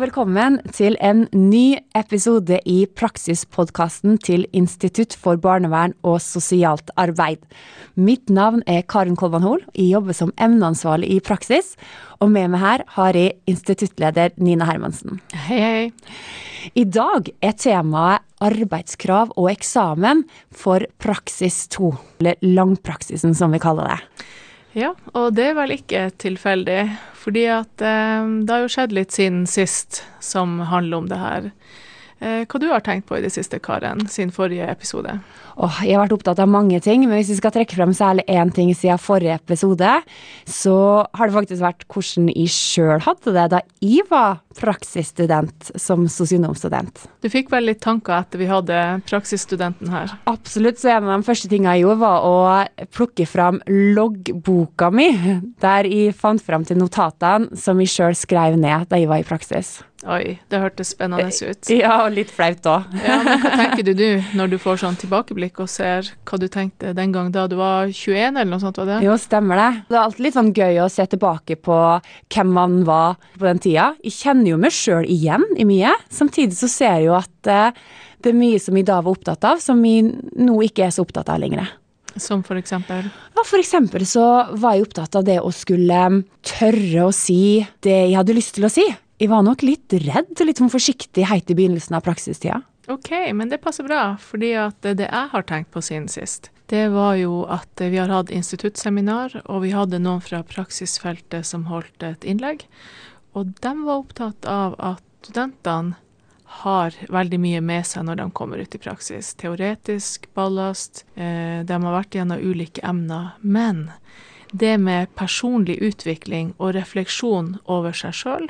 og velkommen til en ny episode i praksispodkasten til Institutt for barnevern og sosialt arbeid. Mitt navn er Karin Kolvan Hoel. Jeg jobber som emneansvarlig i praksis. Og med meg her har jeg instituttleder Nina Hermansen. Hei, hei. I dag er temaet arbeidskrav og eksamen for praksis 2, eller langpraksisen som vi kaller det. Ja, og det er vel ikke tilfeldig, fordi at eh, det har jo skjedd litt siden sist som handler om det her. Eh, hva du har tenkt på i det siste, Karen, siden forrige episode? Åh, jeg har vært opptatt av mange ting, men hvis vi skal trekke frem særlig én ting siden forrige episode, så har det faktisk vært hvordan jeg sjøl hadde det da jeg var praksisstudent som sosionomstudent. Du fikk vel litt tanker etter vi hadde praksisstudenten her? Absolutt. Så en av de første tingene jeg gjorde, var å plukke fram loggboka mi, der jeg fant fram til notatene som jeg sjøl skrev ned da jeg var i praksis. Oi, det hørtes spennende ut. Ja, og litt flaut òg. Ja, men hva tenker du du når du får sånn tilbakeblikk og ser hva du tenkte den gang da du var 21, eller noe sånt? var det? Jo, stemmer det. Det er alltid litt sånn gøy å se tilbake på hvem man var på den tida. Jeg kjenner jo meg sjøl igjen i mye. Samtidig så ser jeg jo at eh, det er mye som jeg da var opptatt av, som jeg nå ikke er så opptatt av lenger. Som for eksempel? Ja, for eksempel så var jeg opptatt av det å skulle tørre å si det jeg hadde lyst til å si. Jeg var nok litt redd og litt sånn forsiktig heit i begynnelsen av praksistida. Ok, men det passer bra, fordi det jeg har tenkt på siden sist, det var jo at vi har hatt instituttseminar, og vi hadde noen fra praksisfeltet som holdt et innlegg. Og de var opptatt av at studentene har veldig mye med seg når de kommer ut i praksis. Teoretisk ballast, eh, de har vært gjennom ulike emner. Men det med personlig utvikling og refleksjon over seg sjøl,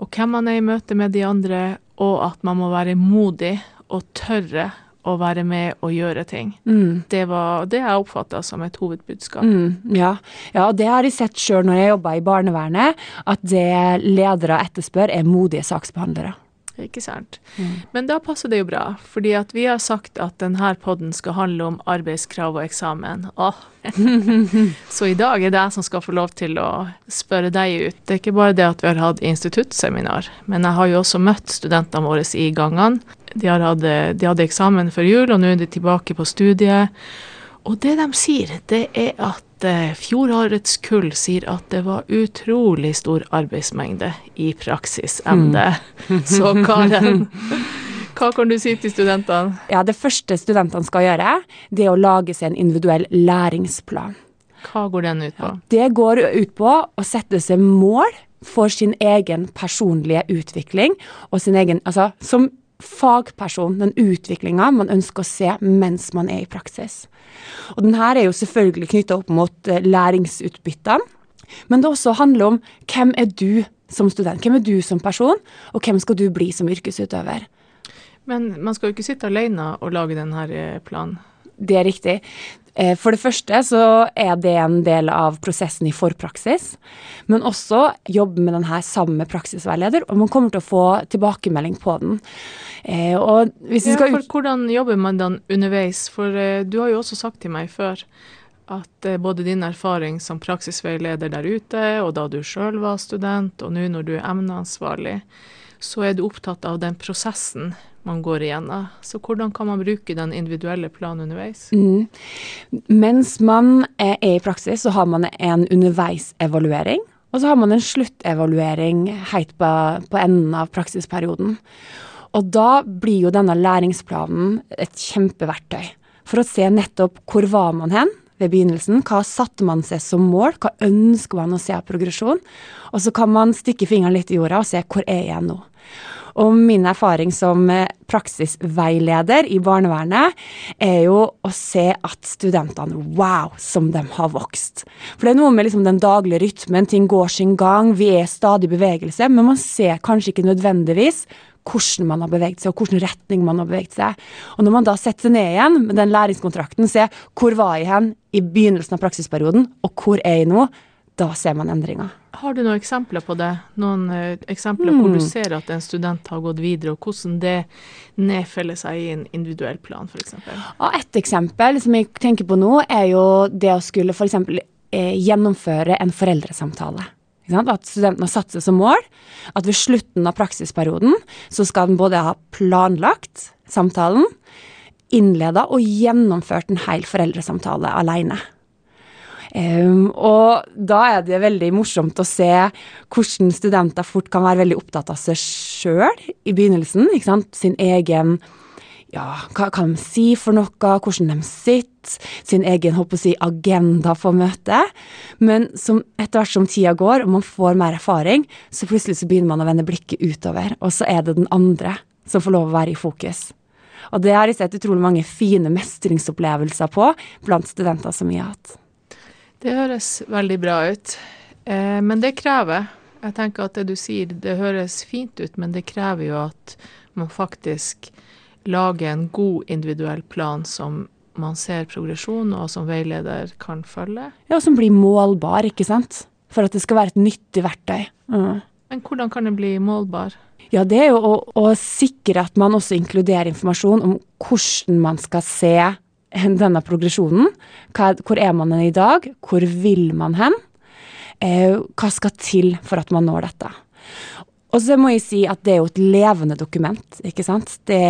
og hvem man er i møte med de andre, og at man må være modig og tørre å være med og gjøre ting. Mm. Det var det jeg oppfatta som et hovedbudskap. Mm, ja. ja, det har jeg sett sjøl når jeg jobba i barnevernet, at det ledere etterspør, er modige saksbehandlere. Ikke sant. Mm. Men da passer det jo bra, fordi at vi har sagt at denne podden skal handle om arbeidskrav og eksamen. Åh. Så i dag er det jeg som skal få lov til å spørre deg ut. Det er ikke bare det at vi har hatt instituttseminar, men jeg har jo også møtt studentene våre i gangene. De, hadde, de hadde eksamen før jul, og nå er de tilbake på studiet. Og det de sier, det er at eh, fjorårets kull sier at det var utrolig stor arbeidsmengde i praksisemne. Mm. Så Karen, hva kan du si til studentene? Ja, Det første studentene skal gjøre, det er å lage seg en individuell læringsplan. Hva går den ut på? Ja, det går ut på å sette seg mål for sin egen personlige utvikling og sin egen Altså som fagperson, den utviklinga man ønsker å se mens man er i praksis. Og den her er jo selvfølgelig knytta opp mot eh, læringsutbyttene, men det også handler om hvem er du som student, hvem er du som person, og hvem skal du bli som yrkesutøver. Men man skal jo ikke sitte alene og lage denne eh, planen. Det er riktig. Eh, for det første så er det en del av prosessen i forpraksis, men også jobbe med denne her sammen med praksisveileder, og man kommer til å få tilbakemelding på den. Eh, og hvis vi skal ja, for Hvordan jobber man den underveis? For eh, du har jo også sagt til meg før at både din erfaring som praksisveileder der ute, og da du sjøl var student, og nå når du er emneansvarlig, så er du opptatt av den prosessen man går igjennom. Så hvordan kan man bruke den individuelle planen underveis? Mm. Mens man er i praksis, så har man en underveisevaluering. Og så har man en sluttevaluering helt på, på enden av praksisperioden. Og da blir jo denne læringsplanen et kjempeverktøy for å se nettopp hvor var man hen ved begynnelsen. Hva satte man seg som mål? Hva ønsker man å se av progresjon? Og så kan man stikke fingeren litt i jorda og se hvor er jeg nå. Og min erfaring som eh, praksisveileder i barnevernet er jo å se at studentene Wow, som de har vokst. For det er noe med liksom den daglige rytmen, ting går sin gang, vi er stadig i bevegelse, men man ser kanskje ikke nødvendigvis hvordan man har beveget seg, og hvilken retning man har beveget seg. Og når man da setter seg ned igjen med den læringskontrakten, ser hvor var jeg hen i begynnelsen av praksisperioden, og hvor er jeg nå, da ser man endringer. Har du noen eksempler på det? Noen uh, eksempler hvor du hmm. ser at en student har gått videre, og hvordan det nedfeller seg i en individuell plan, f.eks.? Ja, et eksempel som jeg tenker på nå, er jo det å skulle f.eks. Eh, gjennomføre en foreldresamtale. At studenten har satt seg som mål at ved slutten av praksisperioden så skal den både ha planlagt samtalen, innleda og gjennomført en hel foreldresamtale alene. Og da er det veldig morsomt å se hvordan studenter fort kan være veldig opptatt av seg sjøl i begynnelsen. ikke sant? Sin egen ja, hva kan de si for noe, hvordan de sitter, sin egen håper å si, agenda for møtet. Men som, etter hvert som tida går og man får mer erfaring, så plutselig så begynner man å vende blikket utover, og så er det den andre som får lov å være i fokus. Og det har jeg sett utrolig mange fine mestringsopplevelser på blant studenter som vi har hatt. Det høres veldig bra ut, eh, men det krever Jeg tenker at det du sier, det høres fint ut, men det krever jo at man faktisk lager en god individuell plan som man ser progresjon, og som veileder kan følge. Ja, og som blir målbar, ikke sant. For at det skal være et nyttig verktøy. Mm. Men hvordan kan det bli målbar? Ja, det er jo å, å sikre at man også inkluderer informasjon om hvordan man skal se denne progresjonen. Hvor er man i dag? Hvor vil man hen? Eh, hva skal til for at man når dette? Og så må jeg si at det er jo et levende dokument. ikke sant? Det,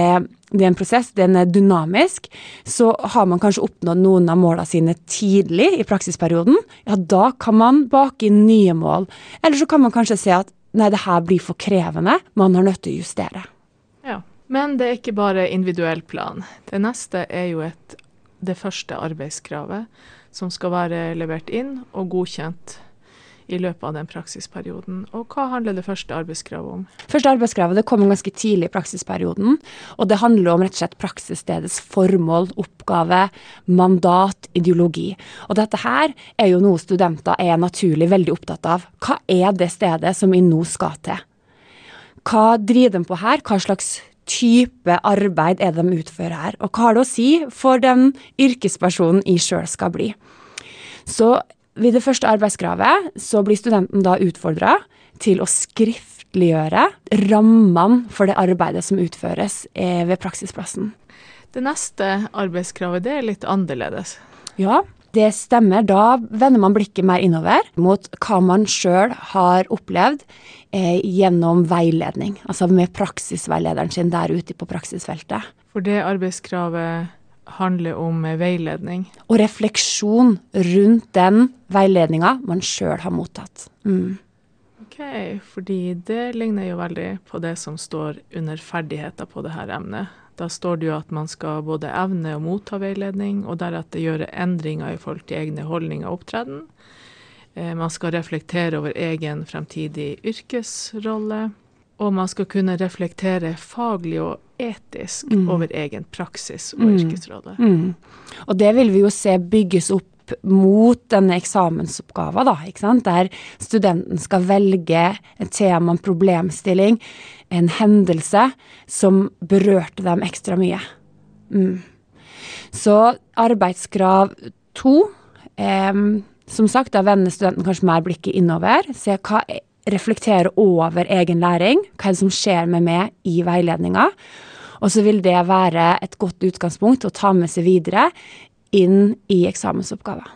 det er en prosess, den er dynamisk. Så har man kanskje oppnådd noen av målene sine tidlig i praksisperioden, ja, da kan man bake inn nye mål. Eller så kan man kanskje se at nei, det her blir for krevende, man har nødt til å justere. Ja, Men det er ikke bare individuell plan. Det neste er jo et det første arbeidskravet som skal være levert inn og godkjent i løpet av den praksisperioden. Og hva handler det første arbeidskravet om? Første arbeidskravet det kommer ganske tidlig i praksisperioden. Og det handler om rett og slett praksisstedets formål, oppgave, mandat, ideologi. Og dette her er jo noe studenter er naturlig veldig opptatt av. Hva er det stedet som vi nå skal til? Hva driver de på her? Hva slags type arbeid er det de utfører her? Og hva har det å si for den yrkespersonen jeg sjøl skal bli? Så ved det første arbeidskravet så blir studenten da utfordra til å skriftliggjøre rammene for det arbeidet som utføres eh, ved praksisplassen. Det neste arbeidskravet det er litt annerledes. Ja, det stemmer. Da vender man blikket mer innover mot hva man sjøl har opplevd eh, gjennom veiledning. Altså med praksisveilederen sin der ute på praksisfeltet. For det arbeidskravet handler om veiledning. Og refleksjon rundt den veiledninga man sjøl har mottatt. Mm. Ok, fordi det ligner jo veldig på det som står under ferdigheter på dette emnet. Da står det jo at man skal både evne å motta veiledning, og deretter gjøre endringer i forhold til egne holdninger og opptreden. Eh, man skal reflektere over egen fremtidig yrkesrolle. Og man skal kunne reflektere faglig og etisk mm. over egen praksis og mm. yrkesrolle. Mm. Og det vil vi jo se bygges opp mot denne eksamensoppgaven, da, ikke sant? der studenten skal velge et tema, en problemstilling, en hendelse som berørte dem ekstra mye. Mm. Så arbeidskrav to eh, Som sagt, da vender studenten kanskje mer blikket innover. Se hva reflektere over egen læring. Hva er det som skjer med meg i veiledninga? Og så vil det være et godt utgangspunkt å ta med seg videre inn i eksamensoppgaver.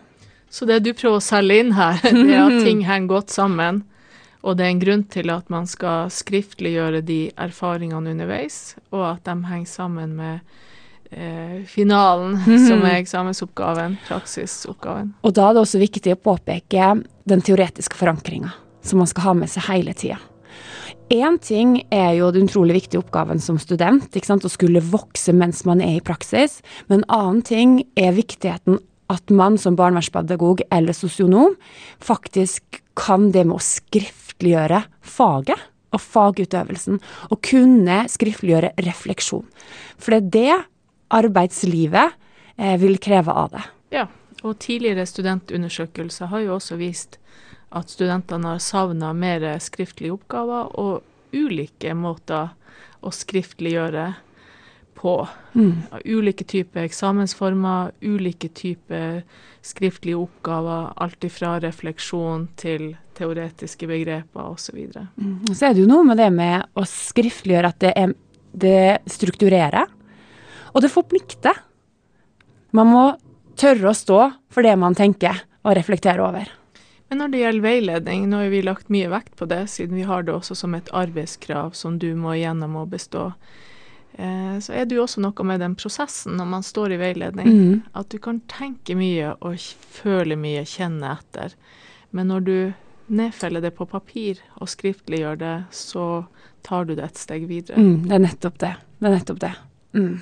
Så det du prøver å selge inn her, det er at ting henger godt sammen, og det er en grunn til at man skal skriftliggjøre de erfaringene underveis, og at de henger sammen med eh, finalen, som er eksamensoppgaven, praksisoppgaven. Og da er det også viktig å påpeke den teoretiske forankringa, som man skal ha med seg hele tida. Én ting er jo den utrolig viktige oppgaven som student, å skulle vokse mens man er i praksis. Men en annen ting er viktigheten at man som barnevernspedagog eller sosionom faktisk kan det med å skriftliggjøre faget og fagutøvelsen. Og kunne skriftliggjøre refleksjon. For det er det arbeidslivet eh, vil kreve av det. Ja, og tidligere studentundersøkelser har jo også vist at studentene har savna mer skriftlige oppgaver og ulike måter å skriftliggjøre på. Mm. Ulike typer eksamensformer, ulike typer skriftlige oppgaver. Alt ifra refleksjon til teoretiske begreper osv. Så, mm. så er det jo noe med det med å skriftliggjøre at det, er, det strukturerer, og det forplikter. Man må tørre å stå for det man tenker og reflektere over. Men når det gjelder veiledning, nå har vi lagt mye vekt på det, siden vi har det også som et arbeidskrav som du må gjennom å bestå. Eh, så er det jo også noe med den prosessen når man står i veiledning. Mm. At du kan tenke mye og føle mye, kjenne etter. Men når du nedfeller det på papir og skriftliggjør det, så tar du det et steg videre. Mm, det er nettopp det. Det er nettopp det. Mm.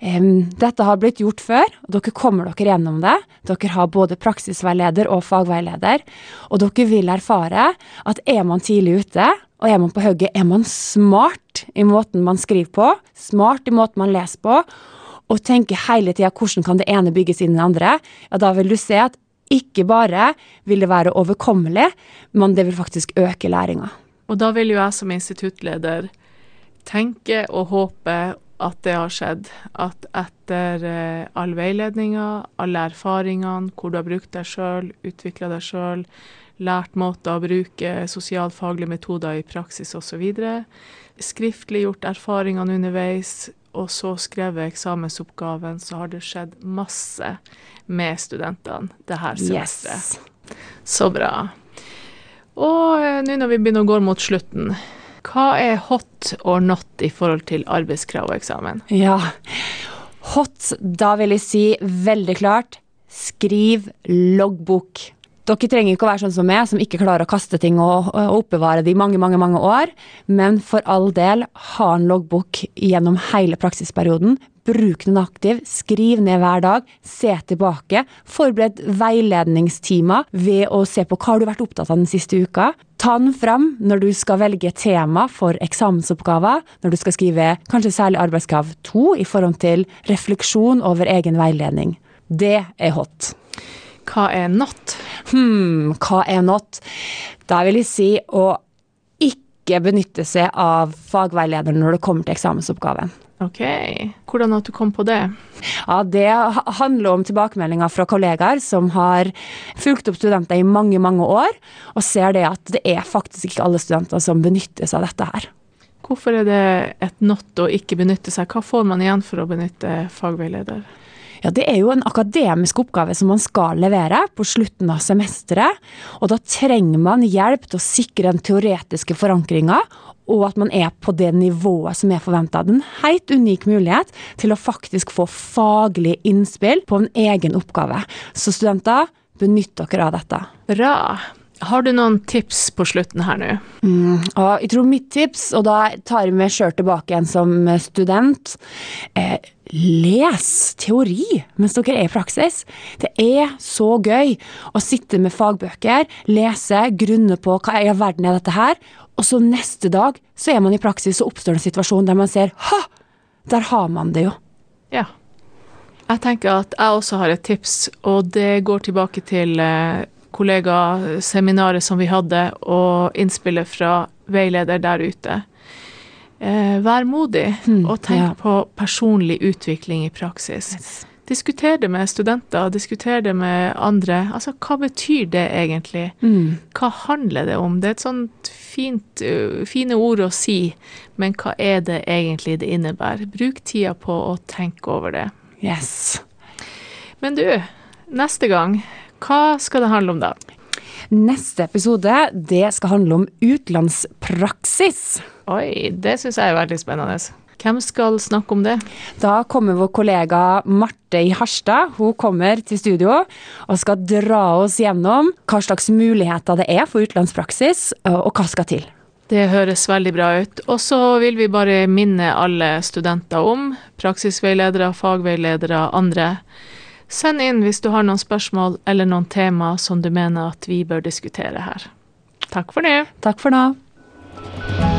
Dette har blitt gjort før, og dere kommer dere gjennom det. Dere har både praksisveileder og fagveileder, og dere vil erfare at er man tidlig ute, og er man på hugget, er man smart i måten man skriver på, smart i måten man leser på, og tenker hele tida hvordan kan det ene bygges inn i det andre, ja, da vil du se at ikke bare vil det være overkommelig, men det vil faktisk øke læringa. Og da vil jo jeg som instituttleder tenke og håpe at det har skjedd. At etter eh, all veiledninga, alle erfaringene, hvor du har brukt deg sjøl, utvikla deg sjøl, lært måter å bruke sosialfaglige metoder i praksis osv., skriftliggjort erfaringene underveis, og så skrevet eksamensoppgaven, så har det skjedd masse med studentene det her semesteret. Yes. Så bra. Og eh, nå når vi begynner å gå mot slutten, hva er hot or not i forhold til arbeidskrav og eksamen? Ja. Hot, da vil jeg si veldig klart skriv loggbok. Dere trenger ikke å være sånn som meg, som ikke klarer å kaste ting og, og oppbevare det i mange, mange, mange år. Men for all del, ha en loggbok gjennom hele praksisperioden. Bruk den aktiv, skriv ned hver dag, se tilbake. Forbered veiledningstimer ved å se på hva har du vært opptatt av den siste uka. Ta den fram når du skal velge tema for eksamensoppgaver, når du skal skrive kanskje særlig arbeidskrav 2 i forhold til refleksjon over egen veiledning. Det er hot. Hva er not? Hm, hva er not? Da vil jeg si å ikke benytte seg av fagveilederen når det kommer til eksamensoppgaven. OK. Hvordan at du kom på det? Ja, Det handler om tilbakemeldinger fra kollegaer som har fulgt opp studenter i mange, mange år, og ser det at det er faktisk ikke alle studenter som benytter seg av dette her. Hvorfor er det et not å ikke benytte seg? Hva får man igjen for å benytte fagveileder? Ja, Det er jo en akademisk oppgave som man skal levere på slutten av semesteret. Og da trenger man hjelp til å sikre den teoretiske forankringa, og at man er på det nivået som er forventa. En helt unik mulighet til å faktisk få faglig innspill på en egen oppgave. Så studenter, benytt dere av dette. Bra. Har du noen tips på slutten her nå? Mm, jeg tror mitt tips, og da tar jeg meg sjøl tilbake igjen som student eh, Les teori mens dere er i praksis. Det er så gøy å sitte med fagbøker, lese, grunne på hva i all verden er dette her, og så neste dag så er man i praksis og oppstår en situasjon der man ser ha, der har man det jo. Ja. Jeg tenker at jeg også har et tips, og det går tilbake til eh, kollegaseminaret som vi hadde, og innspillet fra veileder der ute. Eh, vær modig, mm, og tenk ja. på personlig utvikling i praksis. Diskuter det med studenter, diskuter det med andre. Altså, hva betyr det egentlig? Mm. Hva handler det om? Det er et sånt fint, uh, fine ord å si, men hva er det egentlig det innebærer? Bruk tida på å tenke over det. Yes. Men du, neste gang, hva skal det handle om da? Neste episode det skal handle om utenlandspraksis. Oi, det syns jeg er veldig spennende. Hvem skal snakke om det? Da kommer vår kollega Marte i Harstad. Hun kommer til studio og skal dra oss gjennom hva slags muligheter det er for utenlandspraksis, og hva skal til. Det høres veldig bra ut. Og så vil vi bare minne alle studenter om, praksisveiledere, fagveiledere, andre. Send inn hvis du har noen spørsmål eller noen tema som du mener at vi bør diskutere her. Takk for det. Takk for nå.